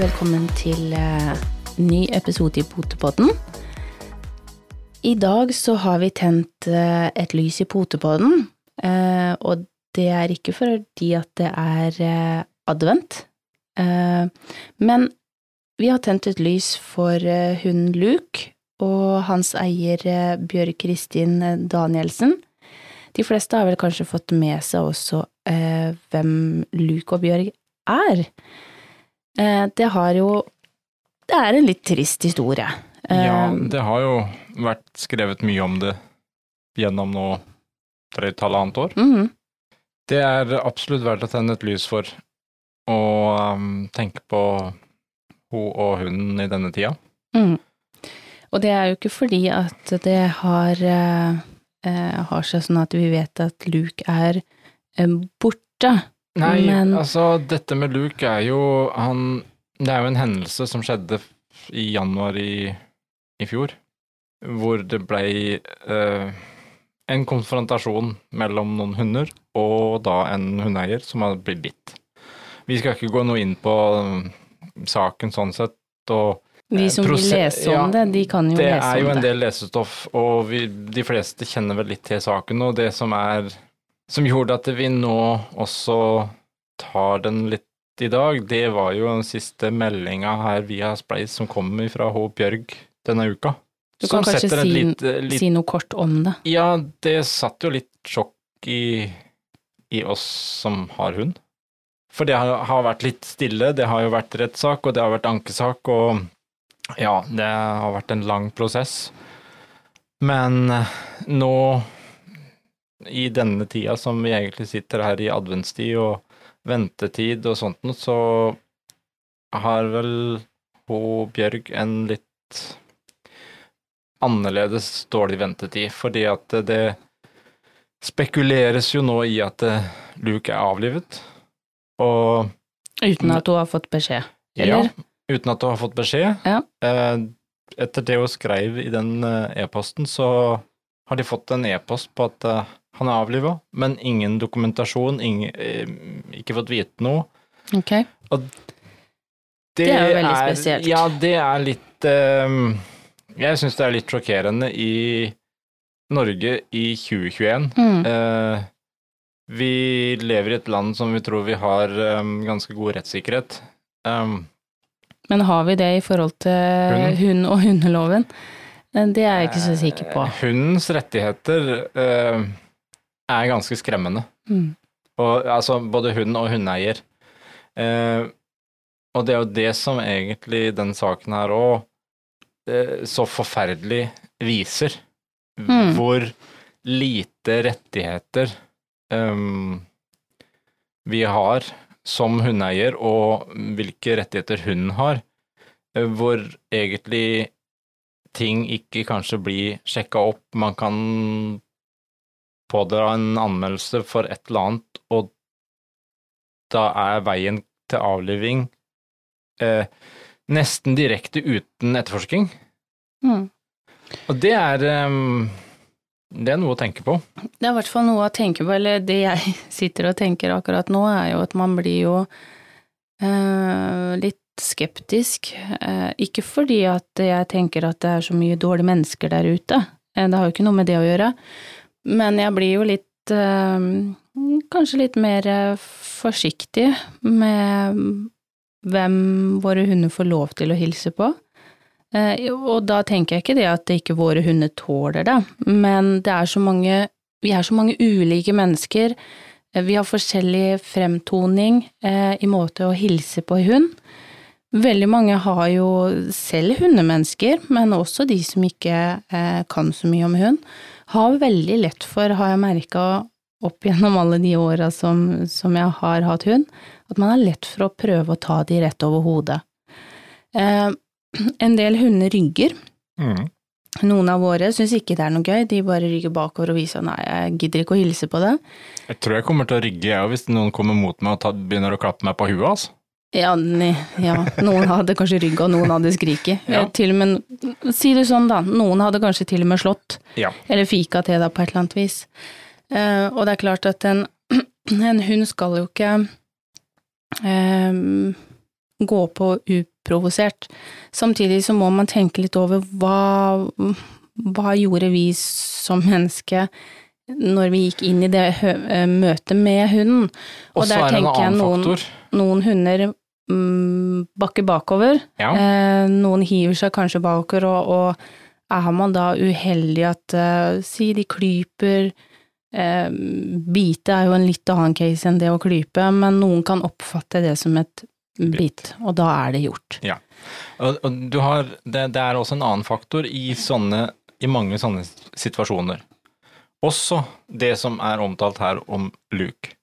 Velkommen til eh, ny episode i Potepodden. I dag så har vi tent eh, et lys i Potepodden, eh, og det er ikke fordi at det er advent, men vi har tent et lys for hunden Luke og hans eier Bjørg Kristin Danielsen. De fleste har vel kanskje fått med seg også hvem Luke og Bjørg er. Eh, det har jo Det er en litt trist historie. Ja, Eh, det har jo vært skrevet mye om det gjennom nå drøyt halvannet år. mhm. Det er absolutt verdt å tenne et lys for å um, tenke på hun og hunden i denne tida. Mm. Og det er jo ikke fordi at det har, eh, har seg sånn at vi vet at Luke er borte. Nei, Men- altså, dette med Luke er jo han Det er jo en hendelse som skjedde i januar i, i fjor, hvor det blei eh, en konfrontasjon mellom noen hunder og da en hundeeier som har blitt bitt. Vi skal ikke gå noe inn på um, saken sånn sett, og Vi Eh, som vil lese om ja, det, de kan jo lese om det Det er jo en del lesestoff, og vi, de fleste kjenner vel litt til saken. Og det som er Som gjorde at vi nå også tar den litt i dag, det var jo den siste meldinga her via Spleis som kommer fra H. Bjørg denne uka. Du kan kanskje si- litt, litt Si noe kort om det. Ja, det satt jo litt sjokk i, i oss som har hund. For det har, har vært litt stille, det har jo vært rettssak, og det har vært ankesak, og ja, det har vært en lang prosess. Men eh, nå, i denne tida som vi egentlig sitter her i adventstid og ventetid og sånt noe, så har vel hun Bjørg en litt annerledes dårlig ventetid, fordi at det spekuleres jo nå i at Luke er avlivet, og Uten at hun har fått beskjed. ja, uten at hun har fått beskjed. Ja. Eh, Etter det hun skrev i den eh, e-posten, så har de fått en e-post på at eh, han er avliva, men ingen dokumentasjon, ingen, eh, ikke fått vite noe. Ok. Det, er jo veldig spesielt. Ja, det er litt um, Jeg syns det er litt sjokkerende i Norge i 2021. Mm. Uh, vi lever i et land som vi tror vi har um, ganske god rettssikkerhet. Um, Men har vi det i forhold til Hunden? hund og hundeloven? Det er jeg ikke så sikker på. Hundens rettigheter eh, er ganske skremmende. Mm. Og, altså både hund og hundeeier. Eh, og det er jo det som egentlig den saken her òg eh, så forferdelig viser. Mm. Hvor lite rettigheter um, vi har som hundeeier, og hvilke rettigheter hunden har. eh, Hvor egentlig ting ikke kanskje blir sjekka opp. Man kan pådra en anmeldelse for et eller annet, og da er veien til avliving eh, nesten direkte uten etterforsking. Mm. Og det er ehm, Det er noe å tenke på. Det er i hvert fall noe å tenke på, eller det jeg sitter og tenker akkurat nå, er jo at man blir jo eh, litt skeptisk. Eh, ikke fordi at jeg tenker at det er så mye dårlige mennesker der ute, eh, det har jo ikke noe med det å gjøre, men jeg blir jo litt eh, kanskje litt mer eh, forsiktig med hvem våre hunder får lov til å hilse på. Eh, og da tenker jeg ikke det at ikke våre hunder tåler det, men det er så mange Vi er så mange ulike mennesker. Vi har forskjellig fremtoning i måte å hilse på hund. Veldig mange har jo selv hundemennesker, men også de som ikke kan så mye om hund, har veldig lett for, har jeg merka opp gjennom alle de åra som, som jeg har hatt hund, at man har lett for å prøve å ta de rett over hodet. Eh, en del hunder rygger. Noen av våre syns ikke det er noe gøy, de bare rygger bakover og viser nei, jeg gidder ikke å hilse på det. Jeg tror jeg kommer til å rygge, jeg òg, hvis noen kommer mot meg og tar, begynner å klappe meg på huet, altså. Ja, ja, noen hadde kanskje rygga, og noen hadde skriket. Ja. Eh, Til og med, si det sånn da, noen hadde kanskje til og med slått, Ja. eller fika til deg på et eller annet vis. Uh, og det er klart at en, en hund skal jo ikke um, gå på uprovosert. Samtidig så må man tenke litt over hva, hva gjorde vi som menneske når vi gikk inn i det møtet med hunden. Og så er det en annen noen, noen hunder mm, bakker bakover, Ja. eh, noen hiver seg kanskje bakover, og, og er man da uheldig at eh, si de klyper eh, Bite er jo en litt annen case enn det å klype, men noen kan oppfatte det som et bit, og da er det gjort. Og, og du har, det, det er også en annen faktor i, sånne, i mange sånne situasjoner. Også det som er omtalt her om Luke.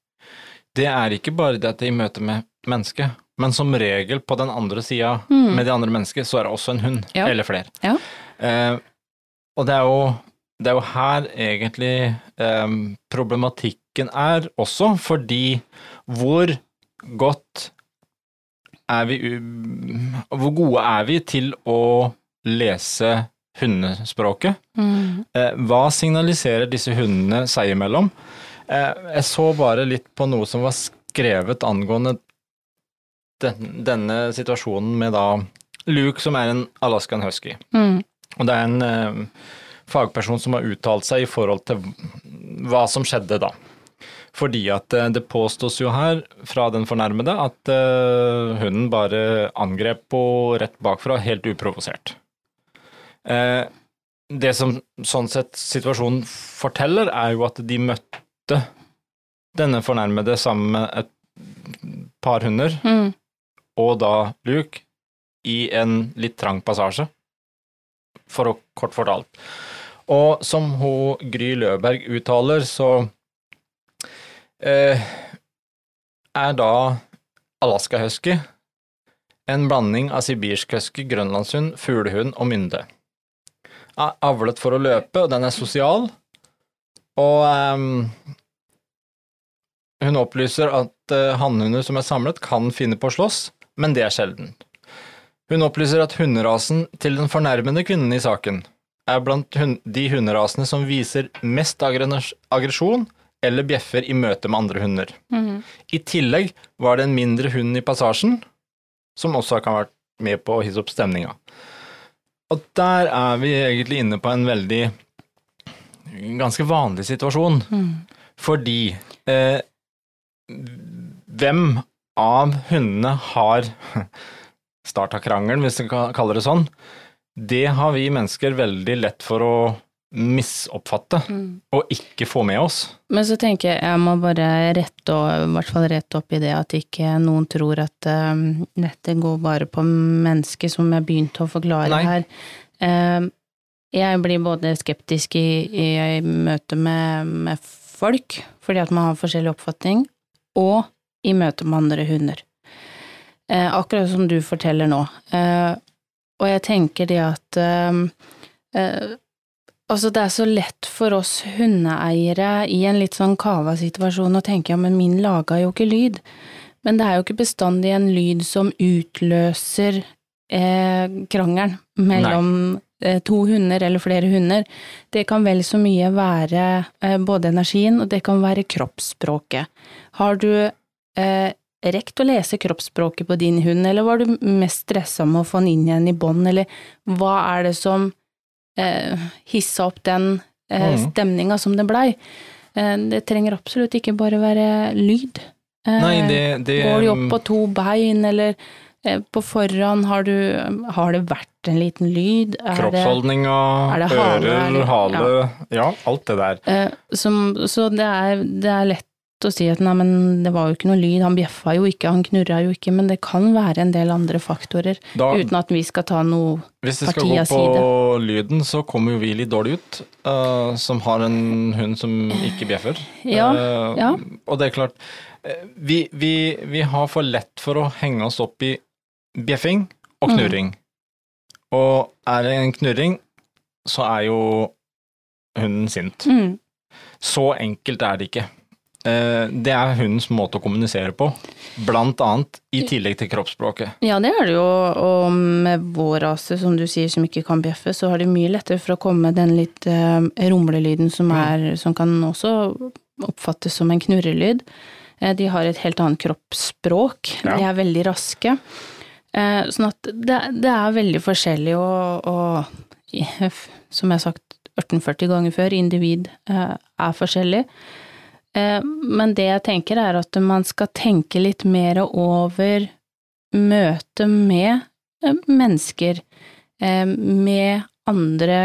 Det er ikke bare det at det i møte med mennesket, men som regel på den andre sida Mm. med de andre menneskene, så er det også en hund, Ja. eller flere. Ja. Eh, og det er, jo, det er jo her egentlig eh, problematikken er også, fordi hvor godt er vi Hvor gode er vi til å lese hundespråket? Mm. Eh, hva signaliserer disse hundene seg imellom? Eh, jeg så bare litt på noe som var skrevet angående den, denne situasjonen med da Luke, som er en Alaskan husky. Mm. Og det er en eh, fagperson som har uttalt seg i forhold til hva som skjedde da. Fordi at eh, det påstås jo her fra den fornærmede at eh, hunden bare angrep på rett bakfra, helt uprovosert. Eh, det som sånn sett situasjonen forteller, er jo at de møtte denne fornærmede sammen med et par hunder, Mm. Og da Luke, i en litt trang passasje, for å kort fortalt. Og som hun Gry Løberg uttaler, så eh, er da Alaska husky en blanding av sibirsk husky, grønlandshund, fuglehund og mynde. Er Avlet for å løpe, og den er sosial. Og ehm, hun opplyser at uh, hannhunder som er samlet, kan finne på å slåss, men det er sjelden. Hun opplyser at hunderasen til den fornærmede kvinnen i saken er blant de hunderasene som viser mest aggresjon eller bjeffer i møte med andre hunder. Mm. I tillegg var det en mindre hund i passasjen, som også kan ha vært med på å hisse opp stemninga. Og der er vi egentlig inne på en veldig ganske vanlig situasjon, Mm. fordi eh, hvem av hundene har starta krangelen, hvis vi kan kalle det sånn, det har vi mennesker veldig lett for å misoppfatte Mm. og ikke få med oss. Men så tenker jeg jeg må bare rette, og, i hvert fall rette opp i det at ikke noen tror at um, dette går bare på mennesket, som jeg begynte å forklare Nei. her. Um, jeg blir både skeptisk i, i, i møte med, med folk, fordi at man har forskjellig oppfatning, og i møte med andre hunder. Eh, akkurat som du forteller nå. Eh, og jeg tenker det at um, eh, Altså, det er så lett for oss hundeeiere i en litt sånn kava situasjon å tenke ja, men min laga jo ikke lyd. Men det er jo ikke bestandig en lyd som utløser eh, krangelen mellom eh, to hunder eller flere hunder. Det kan vel så mye være eh, både energien, og det kan være kroppsspråket. Har du eh, rekt å lese kroppsspråket på din hund, eller var du mest stressa med å få den inn igjen i bånd, eller hva er det som eh, hissa opp den eh, Mhm. stemninga som det blei? Eh, det trenger absolutt ikke bare være lyd. Eh, Nei, det, det Går de opp på to bein, eller eh, på forhånd, har du Har det vært en liten lyd? Kroppsholdninga, er ører, hale ja. alt det der. Eh, som, så det er, det er lett å si at nei, men det var jo ikke noe lyd, han bjeffa jo ikke, han knurra jo ikke, men det kan være en del andre faktorer, Da, uten at vi skal ta noe hvis det skal gå på side. lyden, så kommer jo vi litt dårlig ut, uh, som har en hund som ikke bjeffer. Ja, uh, ja. Og det er klart, eh, vi, vi, vi har for lett for å henge oss opp i bjeffing og Mm. knurring. Og er det en knurring, så er jo hunden sint. Mm. Så enkelt er det ikke. Eh, Det er hundens måte å kommunisere på, blant annet i tillegg til kroppsspråket. Ja, det er det jo, og med vår rase, som du sier, som ikke kan bjeffe, så har de mye lettere for å komme med den litt eh, rumlelyden som, er, som kan også oppfattes som en knurrelyd. Eh, de har et helt annet kroppsspråk, Ja. de er veldig raske. Sånn at det, det er veldig forskjellig, og, og som jeg har sagt 1840 ganger før, individ er forskjellig. Eh, men det jeg tenker er at man skal tenke litt mer over møtet med eh, mennesker, eh, med andre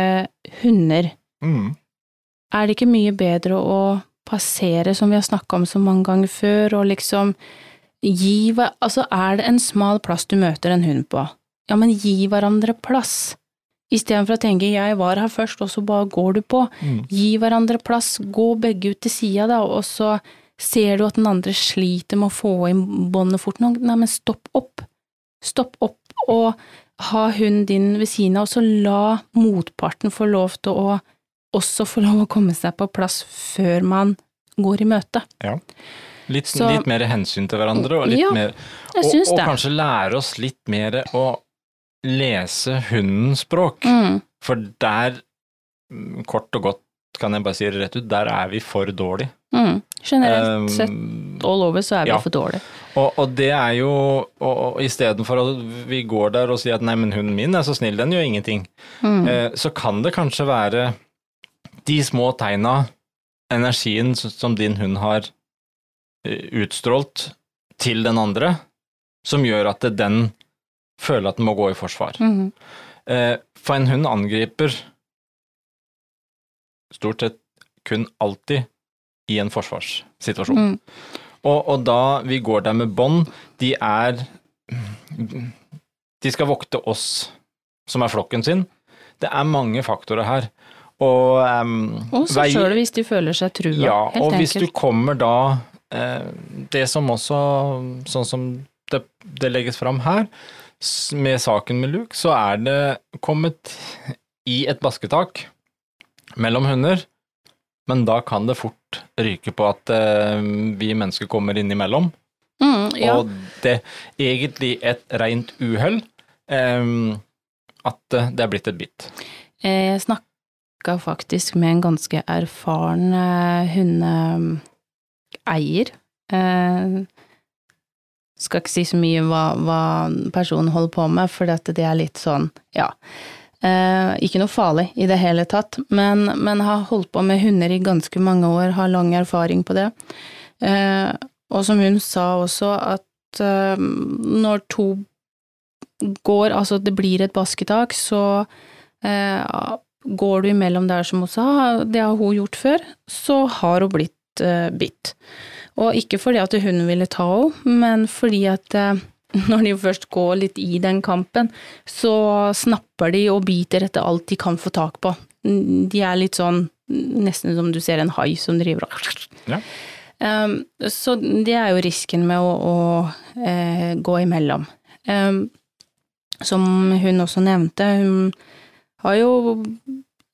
hunder. Mm. Er det ikke mye bedre å passere, som vi har snakka om så mange ganger før, og liksom gi Altså, er det en smal plass du møter en hund på, ja, men gi hverandre plass. Istedenfor å tenke 'jeg var her først', og så bare går du på. Mm. Gi hverandre plass, gå begge ut til sida, da, og så ser du at den andre sliter med å få inn båndet fort nok. Nei, men stopp opp. Stopp opp, og ha hunden din ved siden av, og så la motparten få lov til å også få lov å komme seg på plass før man går i møte. Ja. Litt, Så- litt mer hensyn til hverandre, og Ja, mer og, og kanskje lære oss litt mer å lese hundens språk. Mm, For der, kort og godt kan jeg bare si det rett ut, der er vi for dårlig. mm. Generelt sett Um, all over så er vi ja. for dårlige. og, og det er jo og, og Istedenfor at vi går der og sier at nei, men hunden min er så snill, den gjør ingenting, Mm. eh, så kan det kanskje være de små tegna, energien som din hund har eh, utstrålt til den andre, som gjør at den føler at den må gå i forsvar. Mm. -hmm. For en hund angriper stort sett kun alltid i en forsvarssituasjon. Mm. Og, og da vi går der med bånd, de er De skal vokte oss som er flokken sin. Det er mange faktorer her. Og, um, Og sjøl hvis de føler seg trua, ja, helt og hvis du kommer da eh, Det som også, sånn som det, det legges fram her, med saken med Luke, så er det kommet i et basketak mellom hunder, men da kan det fort ryke på at eh, vi mennesker kommer innimellom, Mm, ja. og det er egentlig et rent uhell um, at det er blitt et bitt. Eh, Jeg snakka faktisk med en ganske erfaren hundeeier. Eh, skal ikke si så mye hva, hva personen holder på med, for det er litt sånn, ja. Eh, ikke noe farlig i det hele tatt, men, men har holdt på med hunder i ganske mange år, har lang erfaring på det. Eh, og som hun sa også, at eh, når to går, altså det blir et basketak, så eh, går du imellom der som hun sa, det har hun gjort før, så har hun blitt eh, bitt. Og ikke fordi at hunden ville ta henne, men fordi at eh, når de først går litt i den kampen, så snapper de og biter etter alt de kan få tak på. De er litt sånn, nesten som du ser en hai som driver og Ja. Um, så det er jo risken med å, å eh, gå imellom. Um, som hun også nevnte, hun har jo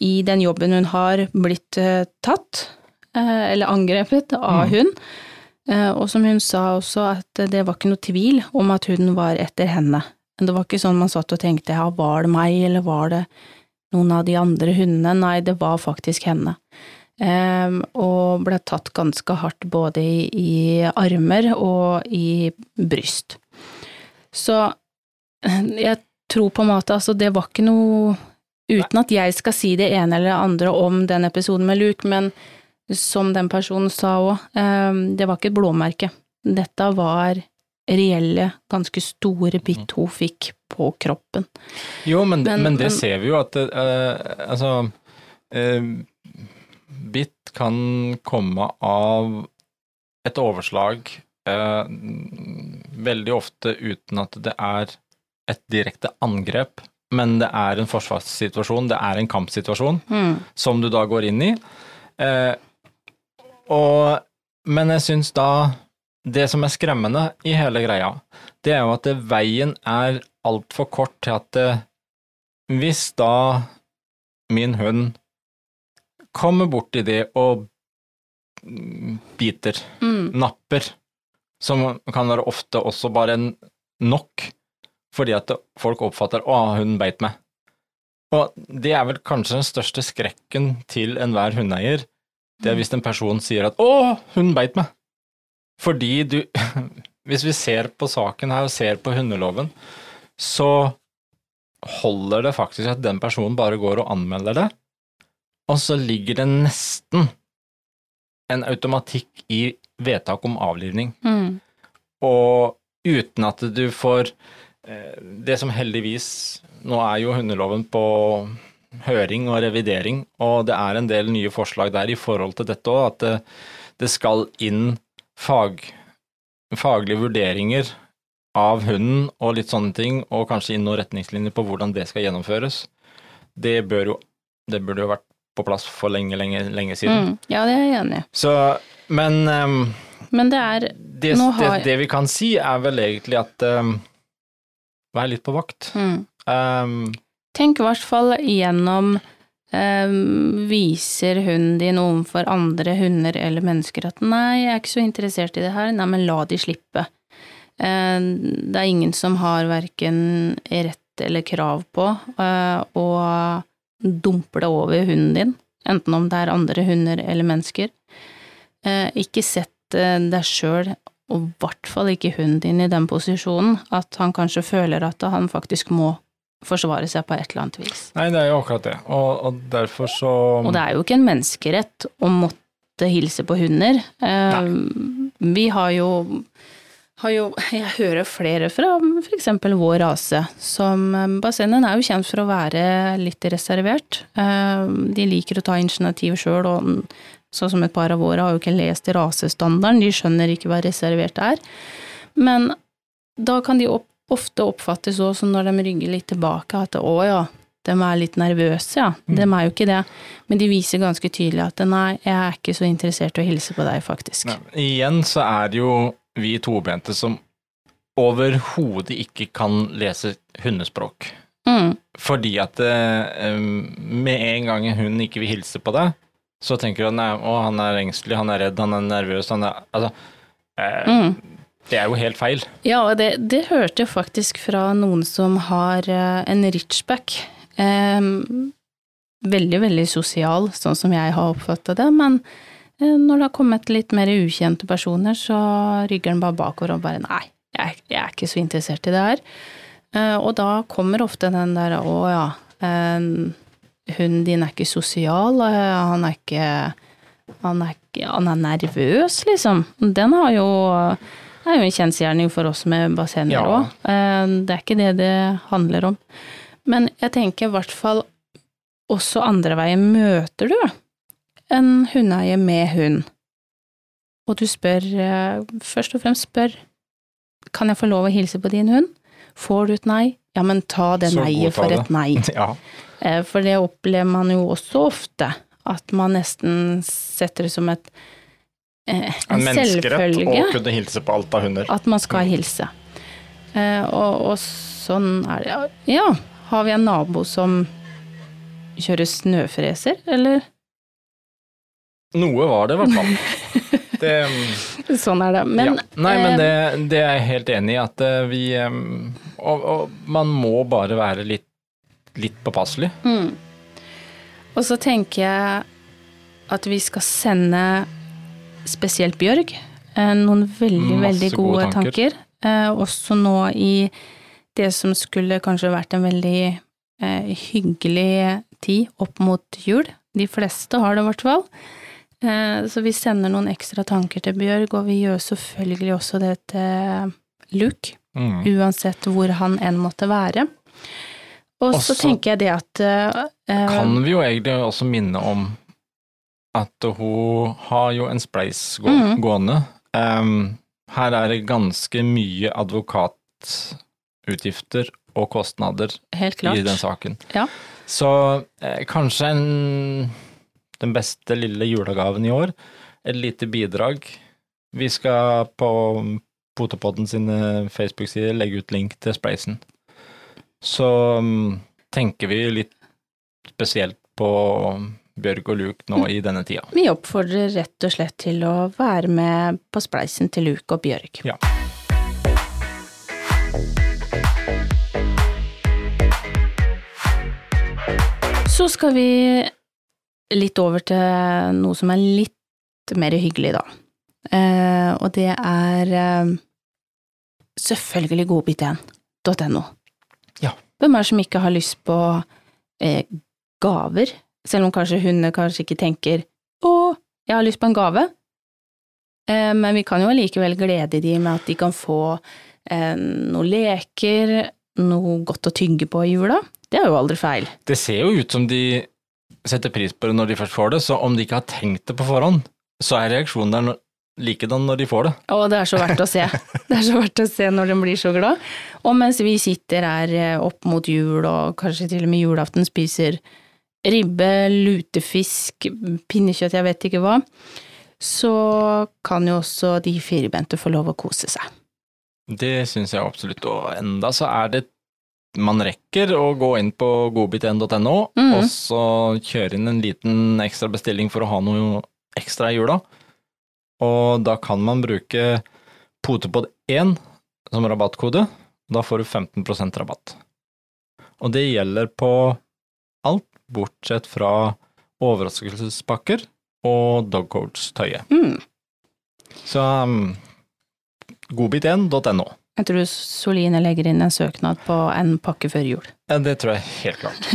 i den jobben hun har, blitt eh, tatt, eh, eller angrepet, av Mm. hund. Eh, og som hun sa også, at det var ikke noe tvil om at hunden var etter henne. Men det var ikke sånn man satt og tenkte ja, var det meg, eller var det noen av de andre hundene? Nei, det var faktisk henne. Og ble tatt ganske hardt både i, armer og i bryst. Så jeg tror på en måte, altså det var ikke noe Uten at jeg skal si det ene eller andre om den episoden med Luke, men som den personen sa òg, det var ikke et blåmerke. Dette var reelle, ganske store bitt hun fikk på kroppen. Jo, men, men, Men- det men- ser vi jo at uh, altså uh, Bitt kan komme av et overslag uh, veldig ofte uten at det er et direkte angrep, men det er en forsvarssituasjon, det er en kampsituasjon Mm. som du da går inn i. Eh, og, men jeg syns da det som er skremmende i hele greia, det er jo at veien er altfor kort til at det, hvis da min hund kommer borti det og mm, biter, Mm. napper, som kan være ofte også bare en nok, fordi at folk oppfatter 'å, hunden beit meg'. Og det er vel kanskje den største skrekken til enhver hundeeier, det er hvis en person sier at 'å, hun beit meg'. Fordi du Hvis vi ser på saken her og ser på hundeloven, så holder det faktisk at den personen bare går og anmelder det, og så ligger det nesten en automatikk i vedtak om avlivning. Mm. Og uten at du får eh, Det som heldigvis Nå er jo hundeloven på høring og revidering, og det er en del nye forslag der i forhold til dette òg, at det, det, skal inn fag, faglige vurderinger av hunden og litt sånne ting, og kanskje inn noen retningslinjer på hvordan det skal gjennomføres. Det bør jo det burde jo vært på plass for lenge, lenge, lenge siden. Mm. Ja, det er jeg enig i. Så, men um, Men det er det, Nå det, det vi kan si, er vel egentlig at um, Vær litt på vakt. mm. Um, Tenk i hvert fall gjennom eh, Viser hunden din overfor andre hunder eller mennesker at nei, jeg er ikke så interessert i det her, nei, men la de slippe. Eh, det er ingen som har verken rett eller krav på eh, å dumpe det over hunden din, enten om det er andre hunder eller mennesker. Eh, ikke sett eh, deg sjøl, og i hvert fall ikke hunden din, i den posisjonen at han kanskje føler at han faktisk må forsvare seg på et eller annet vis. nei, det er jo akkurat det, og, og derfor så Og det er jo ikke en menneskerett å måtte hilse på hunder. Eh, vi har jo, har jo Jeg hører flere fra eksempel vår rase som eh, Bassenden er jo kjent for å være litt reservert. Eh, de liker å ta initiativ sjøl, og sånn som et par av våre har jo ikke lest rasestandarden, de skjønner ikke hva reservert er. Men da kan de opp, ofte oppfattes også når de rygger litt tilbake, at å ja, de er litt nervøse, ja. De er jo ikke det. Men de viser ganske tydelig at nei, jeg er ikke så interessert i å hilse på deg, faktisk. Nei, Igjen så er det jo vi tobente som overhodet ikke kan lese hundespråk. Mm, Fordi at eh, med en gang en hund ikke vil hilse på deg, så tenker du at nei, å, han er engstelig, han er redd, han er nervøs, han er Altså, eh, mm. Det er jo helt feil. Ja, og det, det hørte jeg faktisk fra noen som har eh, en richback. Um, veldig, veldig sosial, sånn som jeg har oppfatta det, men eh, når det har kommet litt mer ukjente personer, så rygger den bare bakover og bare nei, jeg, jeg er ikke så interessert i det her. Eh, og da kommer ofte den der å ja, hunden din er ikke sosial, han er ikke han er, han er nervøs, liksom. Den har jo er jo en kjensgjerning for oss med bassenger Ja. Det er ikke det det handler om. Men jeg tenker i hvert fall også andre veien. Møter du en hundeeier med hund, og du spør, eh, først og fremst spør, kan jeg få lov å hilse på din hund? Får du et nei? Ja, men ta det nei-et for et nei. Ja. Eh, For det opplever man jo også ofte, at man nesten setter det som et eh, En en selvfølge å kunne hilse på alt av hunder. at man skal hilse. Eh, og, og sånn er det. Ja, har vi en nabo som kjører snøfreser, eller? Noe var det, i hvert fall. Det, Sånn er det. Men, ja. Nei, men eh, det, det er jeg helt enig i, at eh, vi eh, og, og man må bare være litt, litt påpasselig. Mm. Og så tenker jeg at vi skal sende spesielt Bjørg eh, noen veldig, Masse veldig gode, gode tanker. tanker. Eh, også nå i det som skulle kanskje vært en veldig eh, hyggelig tid opp mot jul. De fleste har det i hvert fall. Eh, så vi sender noen ekstra tanker til Bjørg, og vi gjør selvfølgelig også det til Luke Mm. uansett hvor han enn måtte være. Og så tenker jeg det at eh, Kan vi jo egentlig også minne om at hun har jo en spleis gå mm. gående. Um, her er det ganske mye advokatutgifter og kostnader i den saken. Ja. Så eh, kanskje en, den beste lille julegaven i år, et lite bidrag. Vi skal på Potepodden sine Facebook-sider legge ut link til spleisen. Så um, tenker vi litt spesielt på Bjørg og Luke nå i denne tida. Vi oppfordrer rett og slett til å være med på spleisen til Luke og Bjørg. Ja. Så skal vi litt over til noe som er litt mer hyggelig, da. Eh, og det er eh, selvfølgelig godbit1.no. Hvem er det som ikke har lyst på eh, gaver? Selv om kanskje hundene kanskje ikke tenker 'å, jeg har lyst på en gave', eh, men vi kan jo allikevel glede de med at de kan få eh, noen leker, noe godt å tygge på i jula. Det er jo aldri feil. Det ser jo ut som de setter pris på det når de først får det, så om de ikke har tenkt det på forhånd, så er reaksjonen der likedan når de får det. Å, det er så verdt å se. Det er så verdt å se når de blir så glad. Og mens vi sitter her eh, opp mot jul og kanskje til og med julaften spiser ribbe, lutefisk, pinnekjøtt, jeg vet ikke hva, så kan jo også de firbente få lov å kose seg. Det syns jeg absolutt, og enda så er det man rekker å gå inn på godbit1.no mm. og så kjøre inn en liten ekstra bestilling for å ha noe ekstra i jula. Og da kan man bruke potepod1 som rabattkode. Da får du 15% rabatt. Og det gjelder på alt bortsett fra overraskelsespakker og dogcoach-tøyet. Mm. Så um, godbit1.no. Jeg tror Soline legger inn en søknad på en pakke før jul. Det tror jeg helt klart.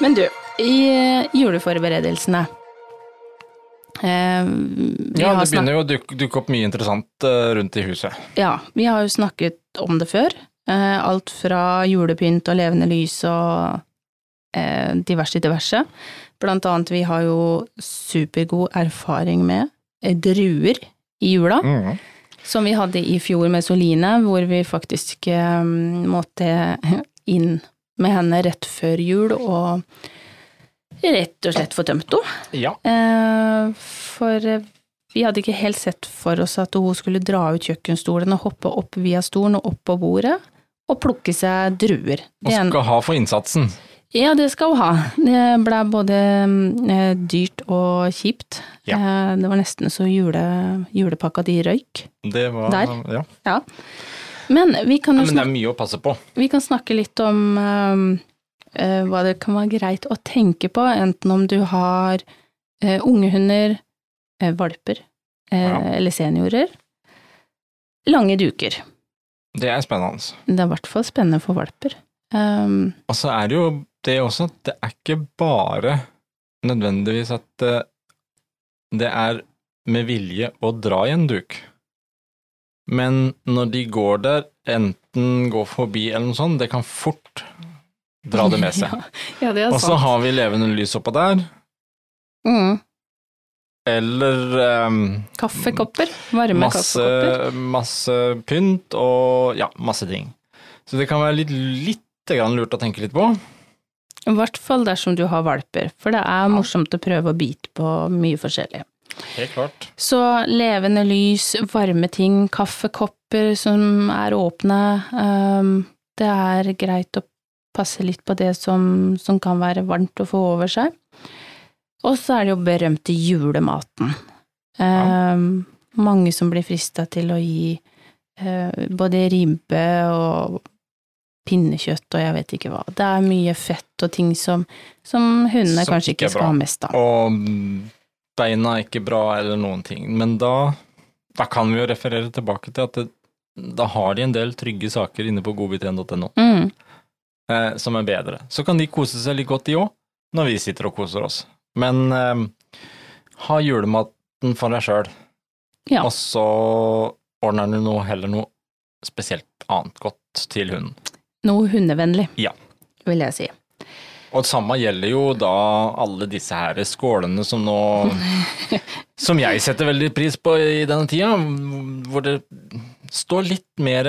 Men du, i eh, juleforberedelsene eh, Ja, det begynner jo å dukke, dukke opp mye interessant eh, rundt i huset. Ja, vi har jo snakket om det før. Eh, alt fra julepynt og levende lys og eh, diverse diverse. Blant annet, vi har jo supergod erfaring med eh, druer i jula, som vi hadde i fjor med Soline, hvor vi faktisk måtte inn med henne rett før jul og rett og slett få tømt henne. Ja. For vi hadde ikke helt sett for oss at hun skulle dra ut kjøkkenstolen og hoppe opp via stolen og opp på bordet og plukke seg druer. Og skal ha for innsatsen. ja, det skal hun ha. Det ble både eh, dyrt og kjipt. Ja. Eh, det var nesten så jule, julepakka di røyk. Det var Der. Ja. Ja. Men vi kan jo Men det er mye å passe på. vi kan snakke litt om eh, uh, hva det kan være greit å tenke på, enten om du har uh, unge hunder, uh, valper Ja. eller seniorer. Lange duker. Det er spennende. Det er i hvert fall spennende for valper. Um, Og så er det jo det også at det er ikke bare nødvendigvis at eh, det er med vilje å dra i en duk. Men når de går der, enten går forbi eller noe sånt, det kan fort dra det med seg. ja, ja, Og så har vi levende lys oppå der, Mm. Eller um, Kaffekopper. Varme masse, kaffekopper. masse pynt og ja, masse ting. Så det kan være litt, litt lurt å tenke litt på. I hvert fall dersom du har valper, for det er morsomt å prøve å bite på mye forskjellig. Helt klart. Så levende lys, varme ting, kaffekopper som er åpne, um, det er greit å passe litt på det som, som kan være varmt å få over seg. Og så er det jo berømte julematen. Um, mange som blir frista til å gi eh, både ribbe og pinnekjøtt og jeg vet ikke hva. Det er mye fett og ting som, som hundene Som kanskje ikke ikke skal bra. ha mest av. Og beina er ikke bra eller noen ting. Men da, da kan vi jo referere tilbake til at det, da har de en del trygge saker inne på godbit1.no Mm. eh, som er bedre. Så kan de kose seg litt godt, de òg, når vi sitter og koser oss. Men eh, ha julematen for deg sjøl, Ja. og så ordner du noe, heller noe spesielt annet godt til hunden. Noe hundevennlig, Ja. vil jeg si. Og det samme gjelder jo da alle disse her skålene som nå Som jeg setter veldig pris på i denne tida, hvor det står litt mer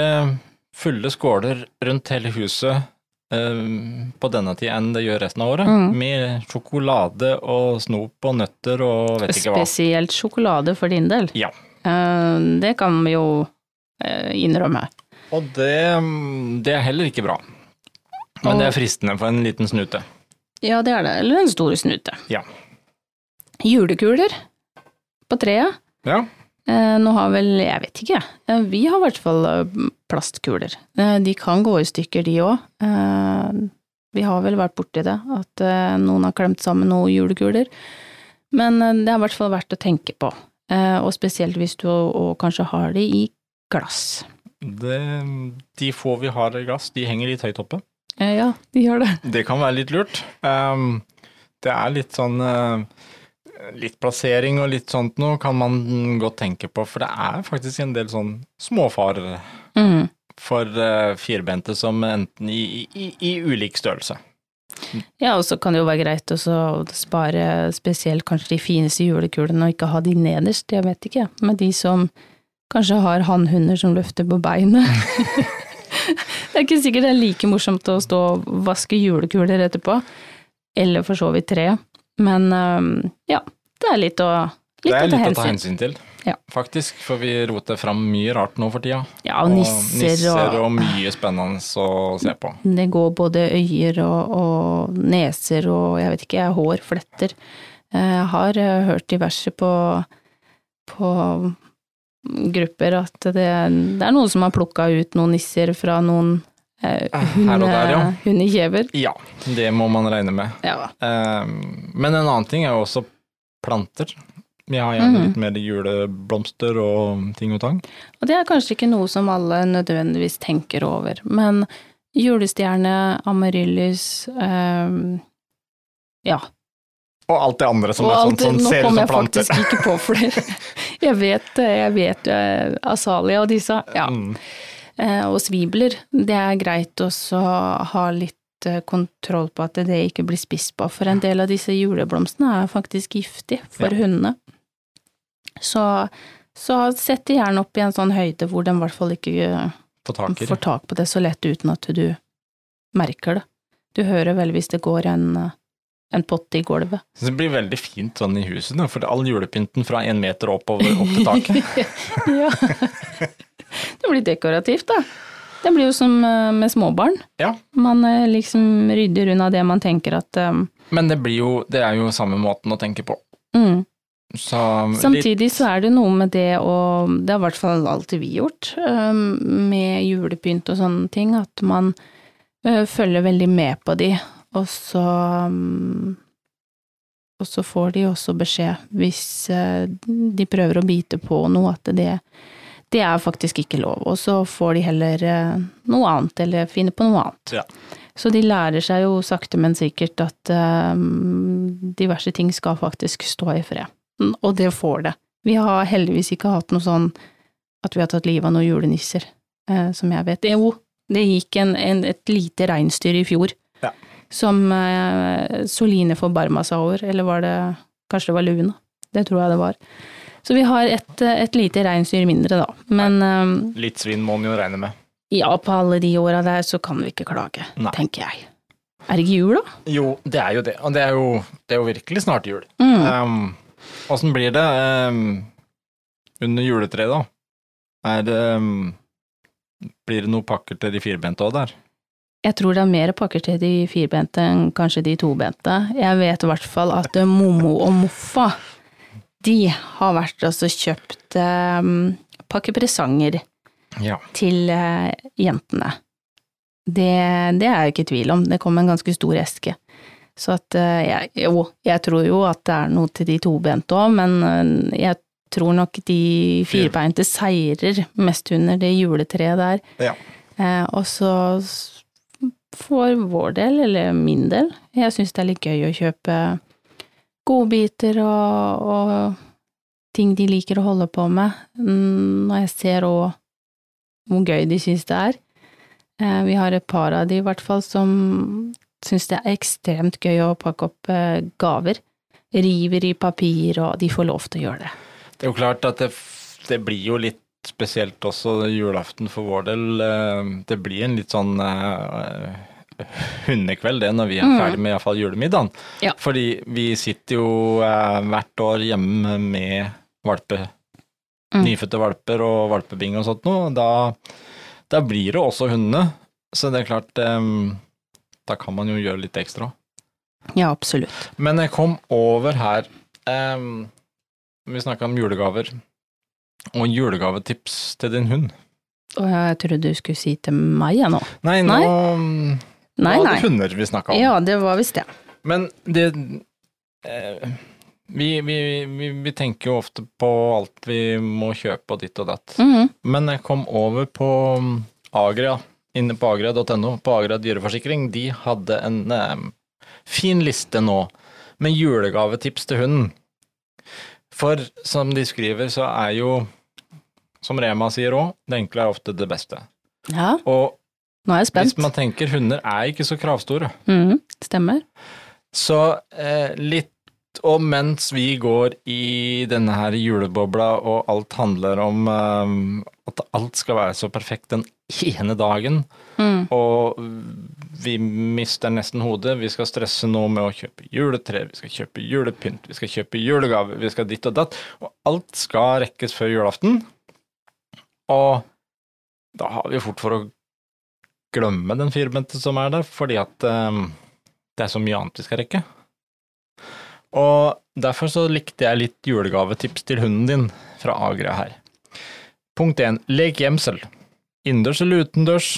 fulle skåler rundt hele huset på denne tida enn det gjør resten av året. Mm. Med sjokolade og snop og nøtter og vet ikke hva. Spesielt sjokolade for din del. Ja. Eh, Det kan vi jo eh, innrømme. Og det, det er heller ikke bra. Men det er fristende for en liten snute. Ja, det er det. Eller en stor snute. Ja. Julekuler på treet. Ja. Eh, Nå har vel, jeg vet ikke, vi har i hvert fall eh, plastkuler. Eh, De kan gå i stykker, de òg. Vi har vel vært borti det, at noen har klemt sammen noen julekuler. Men det er i hvert fall verdt å tenke på. Og spesielt hvis du kanskje har de i glass. Det, de få vi har i glass, de henger litt høyt oppe. Ja, de gjør det. Det kan være litt lurt. Det er litt sånn Litt plassering og litt sånt noe kan man godt tenke på, for det er faktisk en del sånn småfarer Mm. for uh, firbente som enten i, i, i ulik størrelse. Ja, og så kan det jo være greit å spare spesielt kanskje de fineste julekulene og ikke ha de nederst, jeg vet ikke, men de som kanskje har hannhunder som løfter på beinet. det er ikke sikkert det er like morsomt å stå og vaske julekuler etterpå, eller for så vidt tre, men ja, det er litt å, litt det er å ta litt å ta hensyn. til, Ja. faktisk, for vi roter fram mye rart nå for tida. Ja, og nisser, nisser og, og mye spennende å se på. det går både øyer og, og neser og jeg vet ikke, hår, fletter. Eh, Jeg har eh, hørt diverse på, på grupper at det, det er noen som har plukka ut noen nisser fra noen eh, Her og der, ja. hunde- hundekjever. Ja, det må man regne med. Ja. Men en annen ting er jo også planter. Vi har gjerne Mhm. litt mer juleblomster og ting og tang. Og det er kanskje ikke noe som alle nødvendigvis tenker over, men julestjerne, amaryllis, eh, ja, Og alt det andre som er alt- som nå ser ut kom jeg faktisk ikke på flere. Jeg vet, jeg vet eh, asalia og disse, ja. Mm. Eh, Og svibler. Det er greit også å ha litt eh, kontroll på at det ikke blir spist på, for en del av disse juleblomstene er faktisk giftig for Ja. hundene. Så, så sett gjerne opp i en sånn høyde hvor de i hvert fall ikke eh, På får tak på det så lett uten at du merker det. Du hører vel hvis det går en, en pott i gulvet. Det blir veldig fint sånn i huset, for all julepynten fra en meter oppover opp til taket. ja. Det blir dekorativt, da. Det blir jo som eh, med småbarn. Ja. Man eh, liksom rydder unna det man tenker at um, Men det blir jo, det er jo samme måten å tenke på. mm. Så litt, Samtidig så er det noe med det å Det har i hvert fall alltid vi gjort, um, med julepynt og sånne ting, at man uh, følger veldig med på de, og så um, Og så får de også beskjed hvis uh, de prøver å bite på noe, at det det er faktisk ikke lov, og så får de heller eh, noe annet, eller finne på noe annet. Ja. Så de lærer seg jo sakte, men sikkert at eh, diverse ting skal faktisk stå i fred. Mm, Og det får det. Vi har heldigvis ikke hatt noe sånn at vi har tatt livet av noen julenisser, eh, som jeg vet. Jo, det gikk en, en, et lite reinsdyr i fjor, Ja. som Soline forbarma seg over, eller var det Kanskje det var Luna? Det tror jeg det var. Så vi har et, et lite reinsdyr mindre, da. Men um, litt svinn må man jo regne med. ja, på alle de åra der så kan vi ikke klage, Nei. tenker jeg. Er det ikke jul, da? Jo, det er jo det. Og det er jo, det er jo virkelig snart jul. Mm. Um, blir det um, under juletreet, da? Er det um, Blir det noen pakker til de firbente òg der? Jeg tror det er mer pakker til de firbente enn kanskje de tobente. Jeg vet i hvert fall at Mommo Momo og Moffa, de har vært og kjøpt eh, pakke presanger Ja. til eh, jentene. Det, det er jeg ikke i tvil om, det kom en ganske stor eske. Så at eh, jeg, jo, jeg tror jo at det er noe til de tobente òg, men eh, jeg tror nok de firbeinte seirer mest under det juletreet der. Ja. Eh, og så for vår del, eller min del, jeg syns det er litt gøy å kjøpe godbiter og, og ting de liker å holde på med, mm, når jeg ser òg hvor gøy de syns det er. Eh, vi har et par av de i hvert fall som syns det er ekstremt gøy å pakke opp eh, gaver. River i papir, og de får lov til å gjøre det. Det er jo klart at det, det blir jo litt spesielt også julaften for vår del. eh, Det blir en litt sånn hundekveld det når vi er Mm. ferdig med iallfall julemiddagen. Ja. Fordi vi sitter jo eh, hvert år hjemme med valpe, Mm. nyfødte valper og valpebing og sånt noe. Da, da blir det også hundene. Så det er klart, eh, da kan man jo gjøre litt ekstra. Ja, absolutt. Men jeg kom over her eh, Vi snakka om julegaver. Og julegavetips til din hund. Og jeg trodde du skulle si til meg jeg nå. Nei, nå Nei. Mm, Nei, var nei. det hunder vi snakka om. Ja, det var visst det. Men det eh, Vi, vi, vi, vi tenker jo ofte på alt vi må kjøpe og ditt og datt. Mhm. Men jeg kom over på um, Agria, inne på agria.no, på Agria dyreforsikring. De hadde en eh, fin liste nå med julegavetips til hunden. For som de skriver, så er jo, som Rema sier òg, det enkle er ofte det beste. Ja, Og nå er jeg spent. hvis man tenker hunder er ikke så kravstore, Mm, Stemmer. så eh, litt og mens vi går i denne her julebobla og alt handler om eh, at alt skal være så perfekt den ene dagen, mm. og vi mister nesten hodet, vi skal stresse nå med å kjøpe juletre, vi skal kjøpe julepynt, vi skal kjøpe julegave, vi skal ditt og datt, og alt skal rekkes før julaften. Og da har vi fort for å glemme den firbente som er der, fordi at eh, det er så mye annet vi skal rekke. Og derfor så likte jeg litt julegavetips til hunden din fra Agria her. Punkt 1. Lek gjemsel. Innendørs eller utendørs.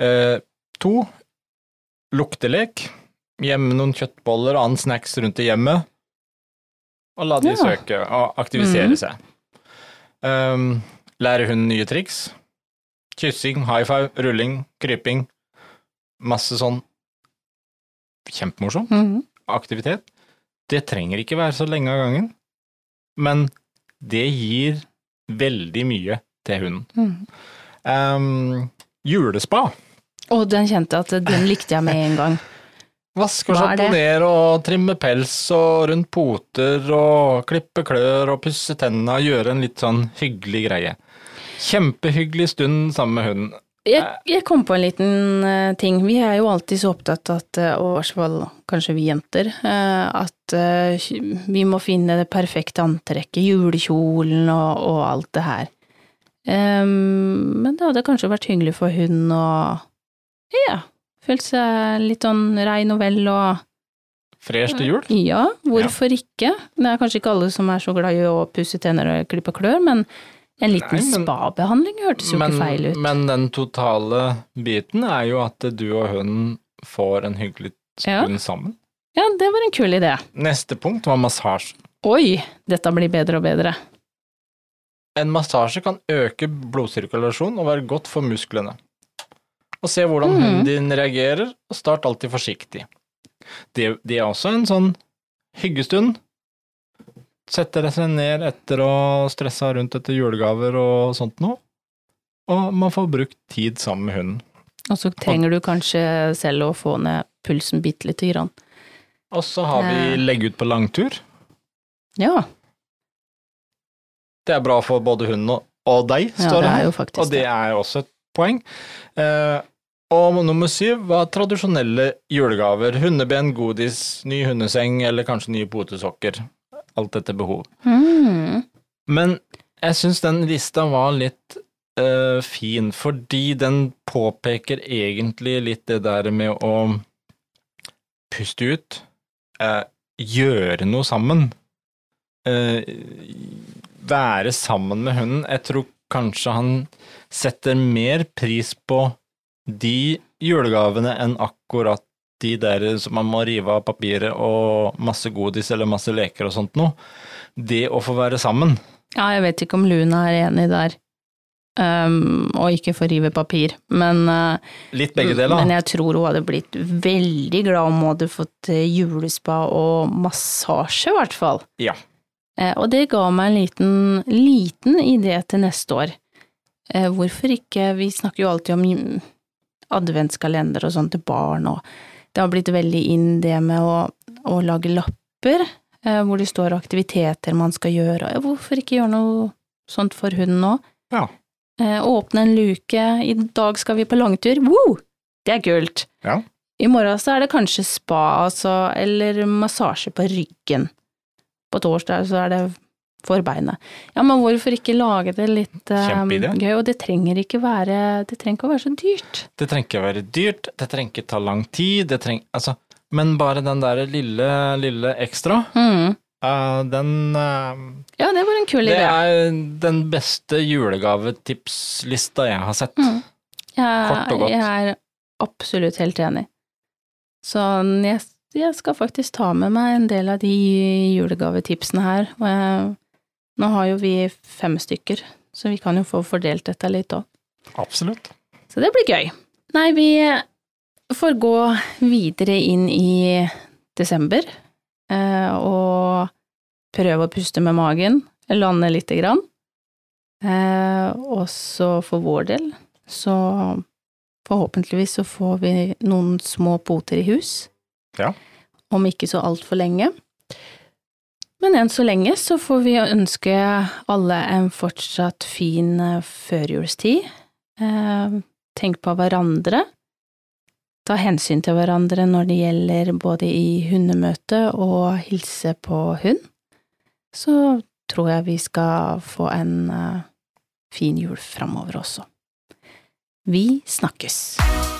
Eh, to. Luktelek. Gjemme noen kjøttboller og annen snacks rundt i hjemmet. Og la de Ja. søke og aktivisere mm. seg. Um, lære hunden nye triks. Kyssing, high five, rulling, kryping. Masse sånn kjempemorsomt -hmm. aktivitet. Det trenger ikke være så lenge av gangen, men det gir veldig mye til hunden. Mm. Um, julespa. Og den kjente at den likte jeg med en gang. Vaske og på ned sjamponere og trimme pels og rundt poter og klippe klør og pusse tennene og gjøre en litt sånn hyggelig greie. Kjempehyggelig stund sammen med hunden. Jeg, jeg kom på en liten uh, ting. Vi er jo alltid så opptatt av at, eh, og i hvert fall kanskje vi jenter, uh, at uh, vi må finne det perfekte antrekket, julekjolen og, og alt det her. Um, men det hadde kanskje vært hyggelig for hun å ja, føle seg litt sånn rein og vel og Fresh til jul. Ja, hvorfor ikke? Det er kanskje ikke alle som er så glad i å pusse tenner og klippe klør, men en liten spabehandling hørtes jo Men, ikke feil ut. men den totale biten er jo at du og hunden får en hyggelig Ja. sammen. Ja, det var en kul idé. Neste punkt var massasje. Oi, dette blir bedre og bedre. En massasje kan øke blodsirkulasjonen og være godt for musklene. Og se hvordan Mm. hunden din reagerer, og start alltid forsiktig. Det, det er også en sånn hyggestund. Setter seg ned etter å stressa rundt etter julegaver og sånt noe, og man får brukt tid sammen med hunden. Og så trenger du kanskje selv å få ned pulsen bitte lite grann. Og så har vi Eh. legge ut på langtur. Ja, Det er bra for både hunden og, deg, står det det er her. Og det er også et poeng. Eh, og nummer syv var tradisjonelle julegaver. Hundeben, godis, ny hundeseng eller kanskje nye potesokker. Alt etter behov. Mm. Men jeg syns den lista var litt uh, fin, fordi den påpeker egentlig litt det der med å puste ut, uh, gjøre noe sammen. uh, være sammen med hunden. Jeg tror kanskje han setter mer pris på de julegavene enn akkurat de der som man må rive av papiret og masse godis eller masse leker og sånt noe. Det å få være sammen. Ja, jeg vet ikke om Luna er enig der, um, og ikke få rive papir, men uh, Litt begge deler. Men jeg tror hun hadde blitt veldig glad om hun hadde fått eh, julespa og massasje, i hvert fall. Ja. Uh, og det ga meg en liten, liten idé til neste år. Uh, hvorfor ikke, vi snakker jo alltid om adventskalender og sånn til barn, og det har blitt veldig inn det med å, å lage lapper, eh, hvor det står aktiviteter man skal gjøre, hvorfor ikke gjøre noe sånt for hunden nå? Ja. Eh, åpne en luke, i dag skal vi på langtur, woo! Det er kult. Ja. I morgen så er det kanskje spa, altså, eller massasje på ryggen. På torsdag så er det forbeinet. Ja, men hvorfor ikke lage det litt um, gøy, og det trenger ikke være, det trenger ikke å være så dyrt. Det trenger ikke å være dyrt, det trenger ikke ta lang tid, det trenger Altså, men bare den der lille, lille ekstra, Mm. Uh, den uh, Ja, det var en kul Det idé. er den beste julegavetipslista jeg har sett. Mm. kort og godt. jeg er absolutt helt enig. Så jeg jeg skal faktisk ta med meg en del av de julegavetipsene her. Og jeg, nå har jo vi fem stykker, så vi kan jo få fordelt dette litt òg. Absolutt. Så det blir gøy. Nei, vi får gå videre inn i desember eh, og prøve å puste med magen, lande lite grann. Eh, og så for vår del, så forhåpentligvis så får vi noen små poter i hus. Ja. Om ikke så altfor lenge. Men enn så lenge så får vi ønske alle en fortsatt fin eh, førjulstid. Eh, tenk på hverandre. Ta hensyn til hverandre når det gjelder både i hundemøte og hilse på hund. Så tror jeg vi skal få en uh, fin jul framover også. Vi snakkes!